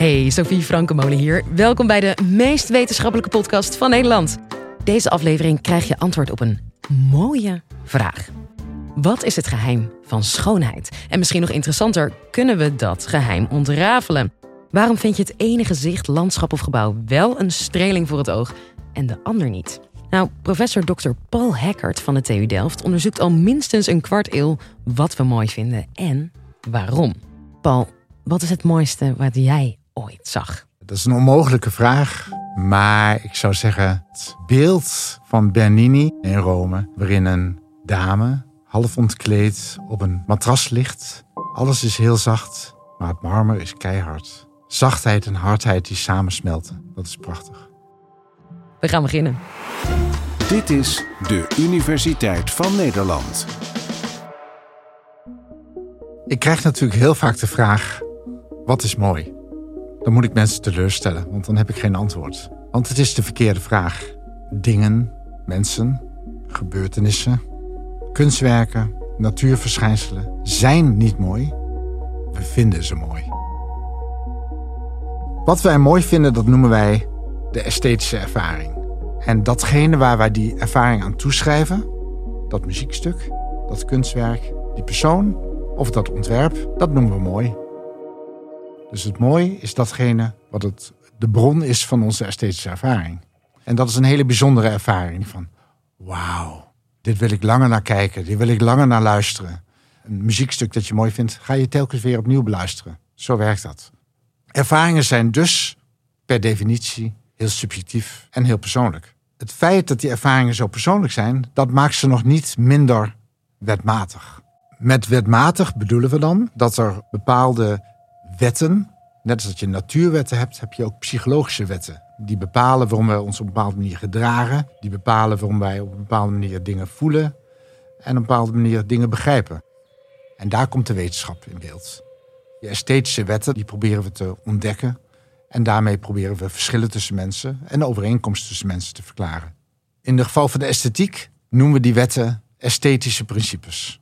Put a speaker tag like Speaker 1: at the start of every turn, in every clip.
Speaker 1: Hey, Sophie Frankenmolen hier. Welkom bij de meest wetenschappelijke podcast van Nederland. Deze aflevering krijg je antwoord op een mooie vraag. Wat is het geheim van schoonheid? En misschien nog interessanter, kunnen we dat geheim ontrafelen? Waarom vind je het ene gezicht, landschap of gebouw wel een streling voor het oog en de ander niet? Nou, professor Dr. Paul Hackert van de TU Delft onderzoekt al minstens een kwart eeuw wat we mooi vinden en waarom. Paul, wat is het mooiste wat jij ooit zag?
Speaker 2: Dat is een onmogelijke vraag. Maar ik zou zeggen, het beeld van Bernini in Rome, waarin een dame half ontkleed op een matras ligt. Alles is heel zacht, maar het marmer is keihard. Zachtheid en hardheid die samensmelten. Dat is prachtig.
Speaker 1: We gaan beginnen.
Speaker 3: Dit is de Universiteit van Nederland.
Speaker 2: Ik krijg natuurlijk heel vaak de vraag: wat is mooi? Dan moet ik mensen teleurstellen, want dan heb ik geen antwoord. Want het is de verkeerde vraag. Dingen, mensen, gebeurtenissen, kunstwerken, natuurverschijnselen zijn niet mooi. We vinden ze mooi. Wat wij mooi vinden, dat noemen wij de esthetische ervaring. En datgene waar wij die ervaring aan toeschrijven, dat muziekstuk, dat kunstwerk, die persoon of dat ontwerp, dat noemen we mooi. Dus het mooi is datgene wat het, de bron is van onze esthetische ervaring. En dat is een hele bijzondere ervaring van wauw, dit wil ik langer naar kijken, dit wil ik langer naar luisteren. Een muziekstuk dat je mooi vindt, ga je telkens weer opnieuw beluisteren. Zo werkt dat. Ervaringen zijn dus per definitie heel subjectief en heel persoonlijk. Het feit dat die ervaringen zo persoonlijk zijn, dat maakt ze nog niet minder wetmatig. Met wetmatig bedoelen we dan dat er bepaalde wetten, net als dat je natuurwetten hebt, heb je ook psychologische wetten. Die bepalen waarom we ons op een bepaalde manier gedragen, die bepalen waarom wij op een bepaalde manier dingen voelen en op een bepaalde manier dingen begrijpen. En daar komt de wetenschap in beeld. Die esthetische wetten die proberen we te ontdekken en daarmee proberen we verschillen tussen mensen en overeenkomsten tussen mensen te verklaren. In het geval van de esthetiek noemen we die wetten esthetische principes.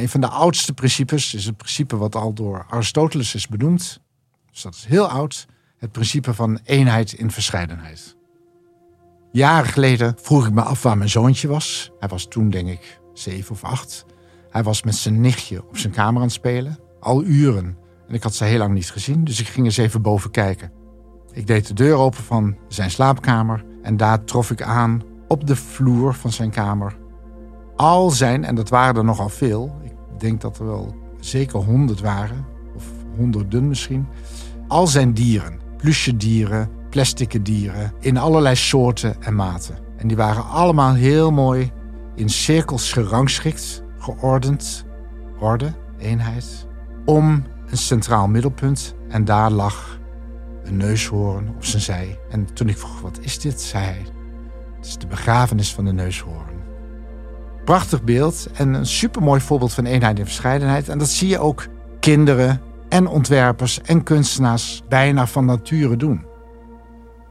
Speaker 2: Een van de oudste principes is het principe wat al door Aristoteles is benoemd. Dus dat is heel oud. Het principe van eenheid in verscheidenheid. Jaren geleden vroeg ik me af waar mijn zoontje was. Hij was toen denk ik zeven of acht. Hij was met zijn nichtje op zijn kamer aan het spelen. Al uren. En ik had ze heel lang niet gezien, dus ik ging eens even boven kijken. Ik deed de deur open van zijn slaapkamer en daar trof ik aan op de vloer van zijn kamer al zijn, en dat waren er nogal veel, denk dat er wel zeker honderd waren, of honderden misschien, al zijn dieren. Plusje dieren, plastic dieren, in allerlei soorten en maten. En die waren allemaal heel mooi in cirkels gerangschikt, geordend, orde, eenheid, om een centraal middelpunt. En daar lag een neushoorn op zijn zij. En toen ik vroeg, wat is dit, zei hij, het is de begrafenis van de neushoorn. Prachtig beeld en een supermooi voorbeeld van eenheid en verscheidenheid. En dat zie je ook kinderen en ontwerpers en kunstenaars bijna van nature doen.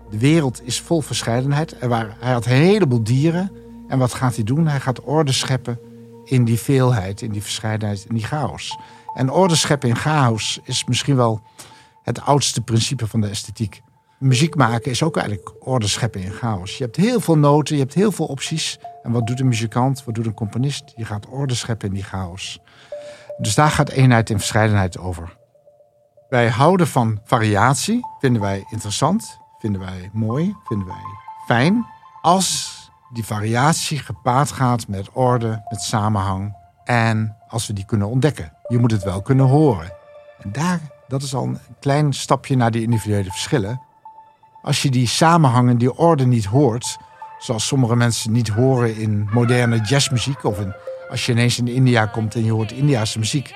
Speaker 2: De wereld is vol verscheidenheid. Er waren, hij had een heleboel dieren. En wat gaat hij doen? Hij gaat orde scheppen in die veelheid, in die verscheidenheid, in die chaos. En orde scheppen in chaos is misschien wel het oudste principe van de esthetiek. Muziek maken is ook eigenlijk orde scheppen in chaos. Je hebt heel veel noten, je hebt heel veel opties. En wat doet een muzikant, wat doet een componist? Je gaat orde scheppen in die chaos. Dus daar gaat eenheid en verscheidenheid over. Wij houden van variatie, vinden wij interessant, vinden wij mooi, vinden wij fijn. Als die variatie gepaard gaat met orde, met samenhang en als we die kunnen ontdekken. Je moet het wel kunnen horen. En daar, dat is al een klein stapje naar die individuele verschillen. Als je die samenhang en die orde niet hoort, zoals sommige mensen niet horen in moderne jazzmuziek. Of in, als je ineens in India komt en je hoort Indiase muziek.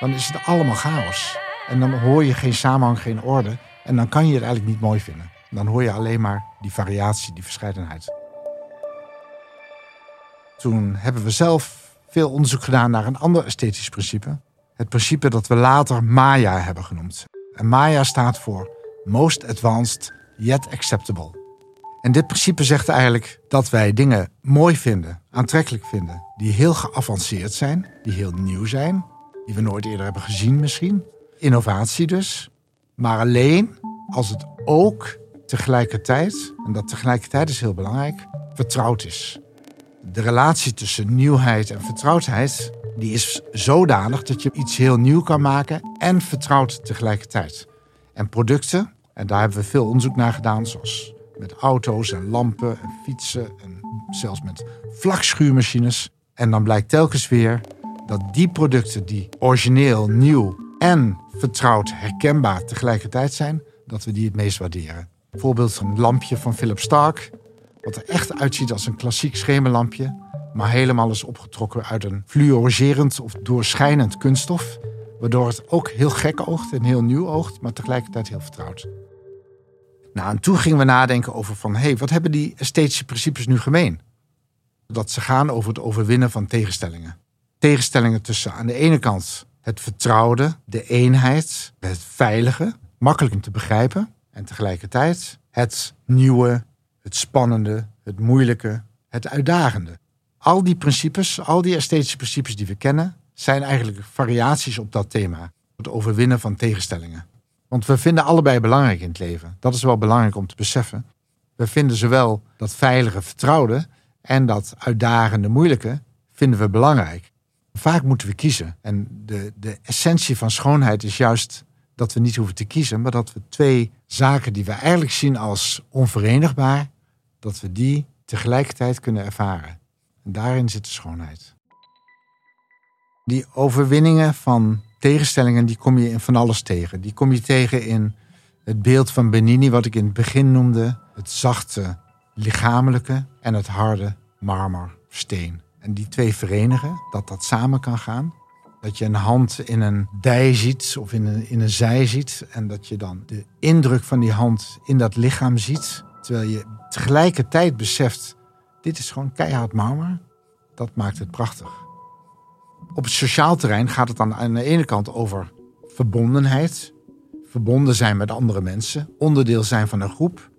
Speaker 2: Dan is het allemaal chaos. En dan hoor je geen samenhang, geen orde. En dan kan je het eigenlijk niet mooi vinden. Dan hoor je alleen maar die variatie, die verscheidenheid. Toen hebben we zelf veel onderzoek gedaan naar een ander esthetisch principe. Het principe dat we later Maya hebben genoemd. En Maya staat voor Most Advanced Yet Acceptable. En dit principe zegt eigenlijk dat wij dingen mooi vinden, aantrekkelijk vinden, die heel geavanceerd zijn, die heel nieuw zijn, die we nooit eerder hebben gezien misschien. Innovatie dus. Maar alleen als het ook tegelijkertijd, en dat tegelijkertijd is heel belangrijk, vertrouwd is. De relatie tussen nieuwheid en vertrouwdheid die is zodanig dat je iets heel nieuw kan maken en vertrouwd tegelijkertijd. En producten, en daar hebben we veel onderzoek naar gedaan, zoals met auto's en lampen en fietsen en zelfs met vlakschuurmachines. En dan blijkt telkens weer dat die producten die origineel, nieuw en vertrouwd herkenbaar tegelijkertijd zijn, dat we die het meest waarderen. Bijvoorbeeld een lampje van Philip Stark, wat er echt uitziet als een klassiek schemerlampje, maar helemaal is opgetrokken uit een fluoriserend of doorschijnend kunststof, waardoor het ook heel gek oogt en heel nieuw oogt, maar tegelijkertijd heel vertrouwd. Nou, en toen gingen we nadenken over van, hé, hey, wat hebben die esthetische principes nu gemeen? Dat ze gaan over het overwinnen van tegenstellingen. Tegenstellingen tussen aan de ene kant het vertrouwde, de eenheid, het veilige, makkelijk om te begrijpen. En tegelijkertijd het nieuwe, het spannende, het moeilijke, het uitdagende. Al die principes, al die esthetische principes die we kennen, zijn eigenlijk variaties op dat thema. Het overwinnen van tegenstellingen. Want we vinden allebei belangrijk in het leven. Dat is wel belangrijk om te beseffen. We vinden zowel dat veilige, vertrouwde en dat uitdagende, moeilijke vinden we belangrijk. Vaak moeten we kiezen. En de, de essentie van schoonheid is juist dat we niet hoeven te kiezen, maar dat we twee zaken die we eigenlijk zien als onverenigbaar, dat we die tegelijkertijd kunnen ervaren. En daarin zit de schoonheid. Die overwinningen van tegenstellingen, die kom je in van alles tegen. Die kom je tegen in het beeld van Benini, wat ik in het begin noemde. Het zachte, lichamelijke en het harde marmersteen. En die twee verenigen, dat dat samen kan gaan. Dat je een hand in een dij ziet of in een, in een zij ziet. En dat je dan de indruk van die hand in dat lichaam ziet. Terwijl je tegelijkertijd beseft, dit is gewoon keihard marmer. Dat maakt het prachtig. Op het sociaal terrein gaat het dan aan de ene kant over verbondenheid. Verbonden zijn met andere mensen. Onderdeel zijn van een groep.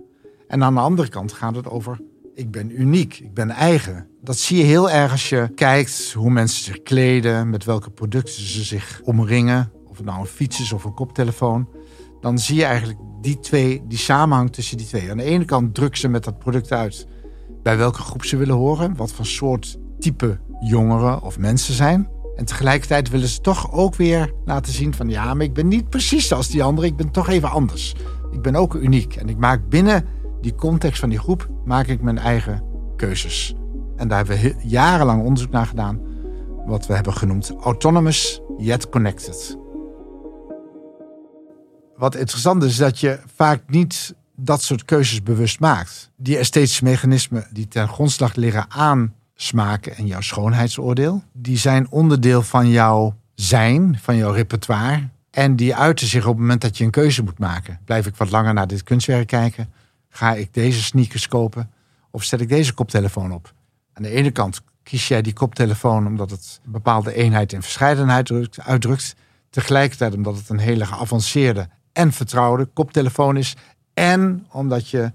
Speaker 2: En aan de andere kant gaat het over ik ben uniek, ik ben eigen. Dat zie je heel erg als je kijkt hoe mensen zich kleden, met welke producten ze zich omringen. Of het nou een fiets is of een koptelefoon. Dan zie je eigenlijk die twee, die samenhang tussen die twee. Aan de ene kant drukken ze met dat product uit bij welke groep ze willen horen. Wat voor soort type jongeren of mensen zijn. En tegelijkertijd willen ze toch ook weer laten zien van ja, maar ik ben niet precies als die anderen. Ik ben toch even anders. Ik ben ook uniek. En ik maak binnen die context van die groep maak ik mijn eigen keuzes. En daar hebben we jarenlang onderzoek naar gedaan. Wat we hebben genoemd autonomous yet connected. Wat interessant is, is dat je vaak niet dat soort keuzes bewust maakt. Die esthetische mechanismen die ten grondslag liggen aan smaken en jouw schoonheidsoordeel, die zijn onderdeel van jouw zijn, van jouw repertoire. En die uiten zich op het moment dat je een keuze moet maken. Blijf ik wat langer naar dit kunstwerk kijken? Ga ik deze sneakers kopen of zet ik deze koptelefoon op? Aan de ene kant kies jij die koptelefoon omdat het een bepaalde eenheid en verscheidenheid uitdrukt. Tegelijkertijd omdat het een hele geavanceerde en vertrouwde koptelefoon is. En omdat je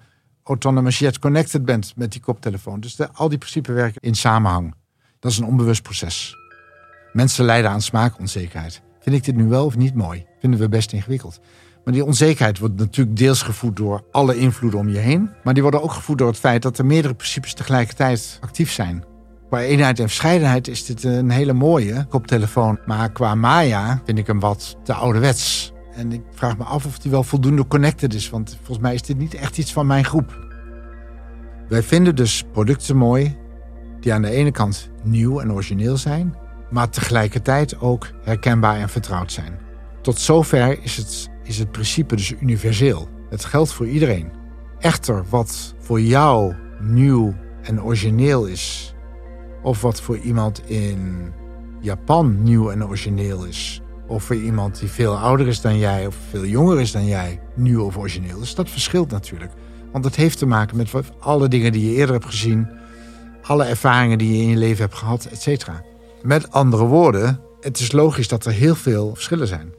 Speaker 2: autonomous yet connected bent met die koptelefoon. Dus al die principes werken in samenhang. Dat is een onbewust proces. Mensen lijden aan smaakonzekerheid. Vind ik dit nu wel of niet mooi? Vinden we best ingewikkeld. Maar die onzekerheid wordt natuurlijk deels gevoed door alle invloeden om je heen. Maar die worden ook gevoed door het feit dat er meerdere principes tegelijkertijd actief zijn. Qua eenheid en verscheidenheid is dit een hele mooie koptelefoon. Maar qua Maya vind ik hem wat te ouderwets. En ik vraag me af of die wel voldoende connected is. Want volgens mij is dit niet echt iets van mijn groep. Wij vinden dus producten mooi die aan de ene kant nieuw en origineel zijn, maar tegelijkertijd ook herkenbaar en vertrouwd zijn. Tot zover is het is het principe dus universeel. Het geldt voor iedereen. Echter, wat voor jou nieuw en origineel is, of wat voor iemand in Japan nieuw en origineel is, of voor iemand die veel ouder is dan jij of veel jonger is dan jij nieuw of origineel is, dat verschilt natuurlijk. Want het heeft te maken met alle dingen die je eerder hebt gezien, alle ervaringen die je in je leven hebt gehad, et cetera. Met andere woorden, het is logisch dat er heel veel verschillen zijn.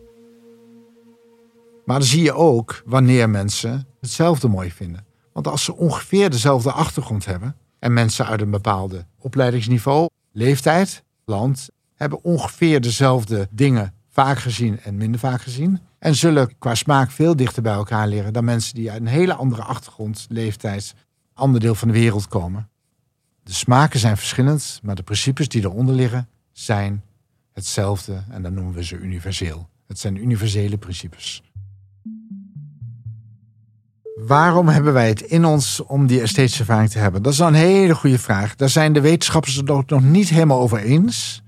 Speaker 2: Maar dan zie je ook wanneer mensen hetzelfde mooi vinden. Want als ze ongeveer dezelfde achtergrond hebben en mensen uit een bepaalde opleidingsniveau, leeftijd, land, hebben ongeveer dezelfde dingen vaak gezien en minder vaak gezien, En zullen qua smaak veel dichter bij elkaar liggen dan mensen die uit een hele andere achtergrond, leeftijd, ander deel van de wereld komen. De smaken zijn verschillend, maar de principes die eronder liggen zijn hetzelfde en dan noemen we ze universeel. Het zijn universele principes. Waarom hebben wij het in ons om die esthetische ervaring te hebben? Dat is een hele goede vraag. Daar zijn de wetenschappers het nog niet helemaal over eens.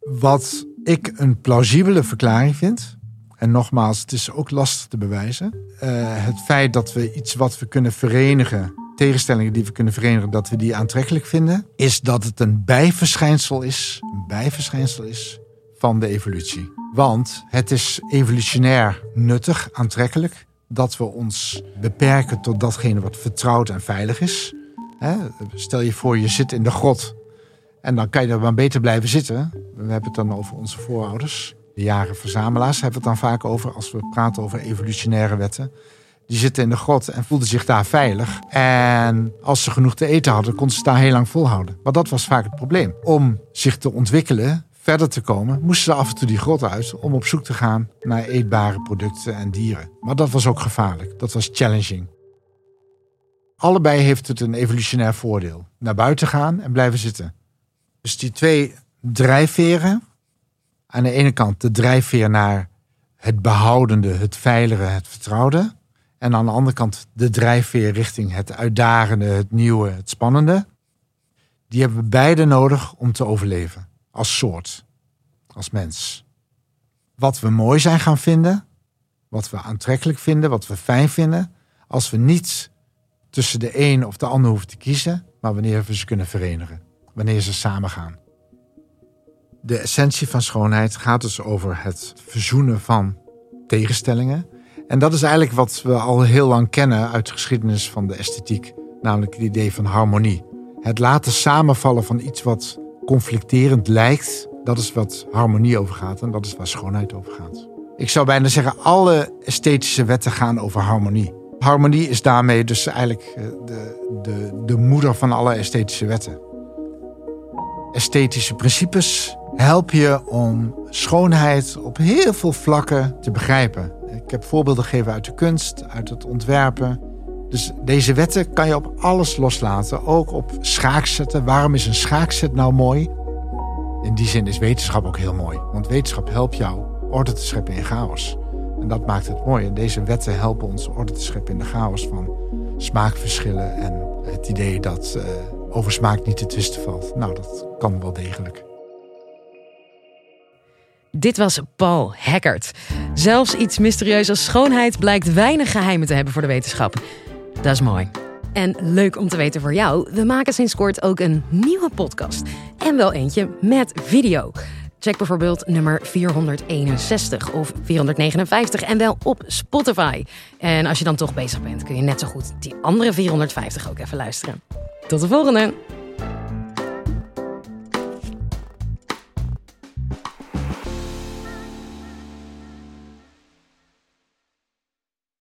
Speaker 2: Wat ik een plausibele verklaring vind. En nogmaals, het is ook lastig te bewijzen. Uh, het feit dat we iets wat we kunnen verenigen, tegenstellingen die we kunnen verenigen, dat we die aantrekkelijk vinden, is dat het een bijverschijnsel is, een bijverschijnsel is van de evolutie. Want het is evolutionair nuttig, aantrekkelijk, dat we ons beperken tot datgene wat vertrouwd en veilig is. Stel je voor, je zit in de grot en dan kan je er maar beter blijven zitten. We hebben het dan over onze voorouders. De jaren verzamelaars hebben we het dan vaak over als we praten over evolutionaire wetten. Die zitten in de grot en voelden zich daar veilig. En als ze genoeg te eten hadden, konden ze daar heel lang volhouden. Maar dat was vaak het probleem. Om zich te ontwikkelen, verder te komen, moesten ze af en toe die grot uit om op zoek te gaan naar eetbare producten en dieren. Maar dat was ook gevaarlijk. Dat was challenging. Allebei heeft het een evolutionair voordeel. Naar buiten gaan en blijven zitten. Dus die twee drijfveren. Aan de ene kant de drijfveer naar het behoudende, het veilige, het vertrouwde. En aan de andere kant de drijfveer richting het uitdagende, het nieuwe, het spannende. Die hebben we beide nodig om te overleven. Als soort. Als mens. Wat we mooi zijn gaan vinden. Wat we aantrekkelijk vinden. Wat we fijn vinden. Als we niet tussen de een of de ander hoeven te kiezen. Maar wanneer we ze kunnen verenigen wanneer ze samen gaan. De essentie van schoonheid gaat dus over het verzoenen van tegenstellingen. En dat is eigenlijk wat we al heel lang kennen uit de geschiedenis van de esthetiek, namelijk het idee van harmonie. Het laten samenvallen van iets wat conflicterend lijkt, dat is wat harmonie over gaat en dat is waar schoonheid over gaat. Ik zou bijna zeggen, alle esthetische wetten gaan over harmonie. Harmonie is daarmee dus eigenlijk eh, de, de, de moeder van alle esthetische wetten esthetische principes helpen je om schoonheid op heel veel vlakken te begrijpen. Ik heb voorbeelden gegeven uit de kunst, uit het ontwerpen. Dus deze wetten kan je op alles loslaten, ook op schaakzetten. Waarom is een schaakzet nou mooi? In die zin is wetenschap ook heel mooi, want wetenschap helpt jou orde te scheppen in chaos. En dat maakt het mooi. En deze wetten helpen ons orde te scheppen in de chaos van smaakverschillen en het idee dat uh, over smaak niet te twisten valt. Nou, dat kan wel degelijk.
Speaker 1: Dit was Paul Hackert. Zelfs iets mysterieus als schoonheid blijkt weinig geheimen te hebben voor de wetenschap. Dat is mooi. En leuk om te weten voor jou, we maken sinds kort ook een nieuwe podcast. En wel eentje met video. Check bijvoorbeeld nummer 461 of 459 en wel op Spotify. En als je dan toch bezig bent, kun je net zo goed die andere 450 ook even luisteren. Tot de volgende!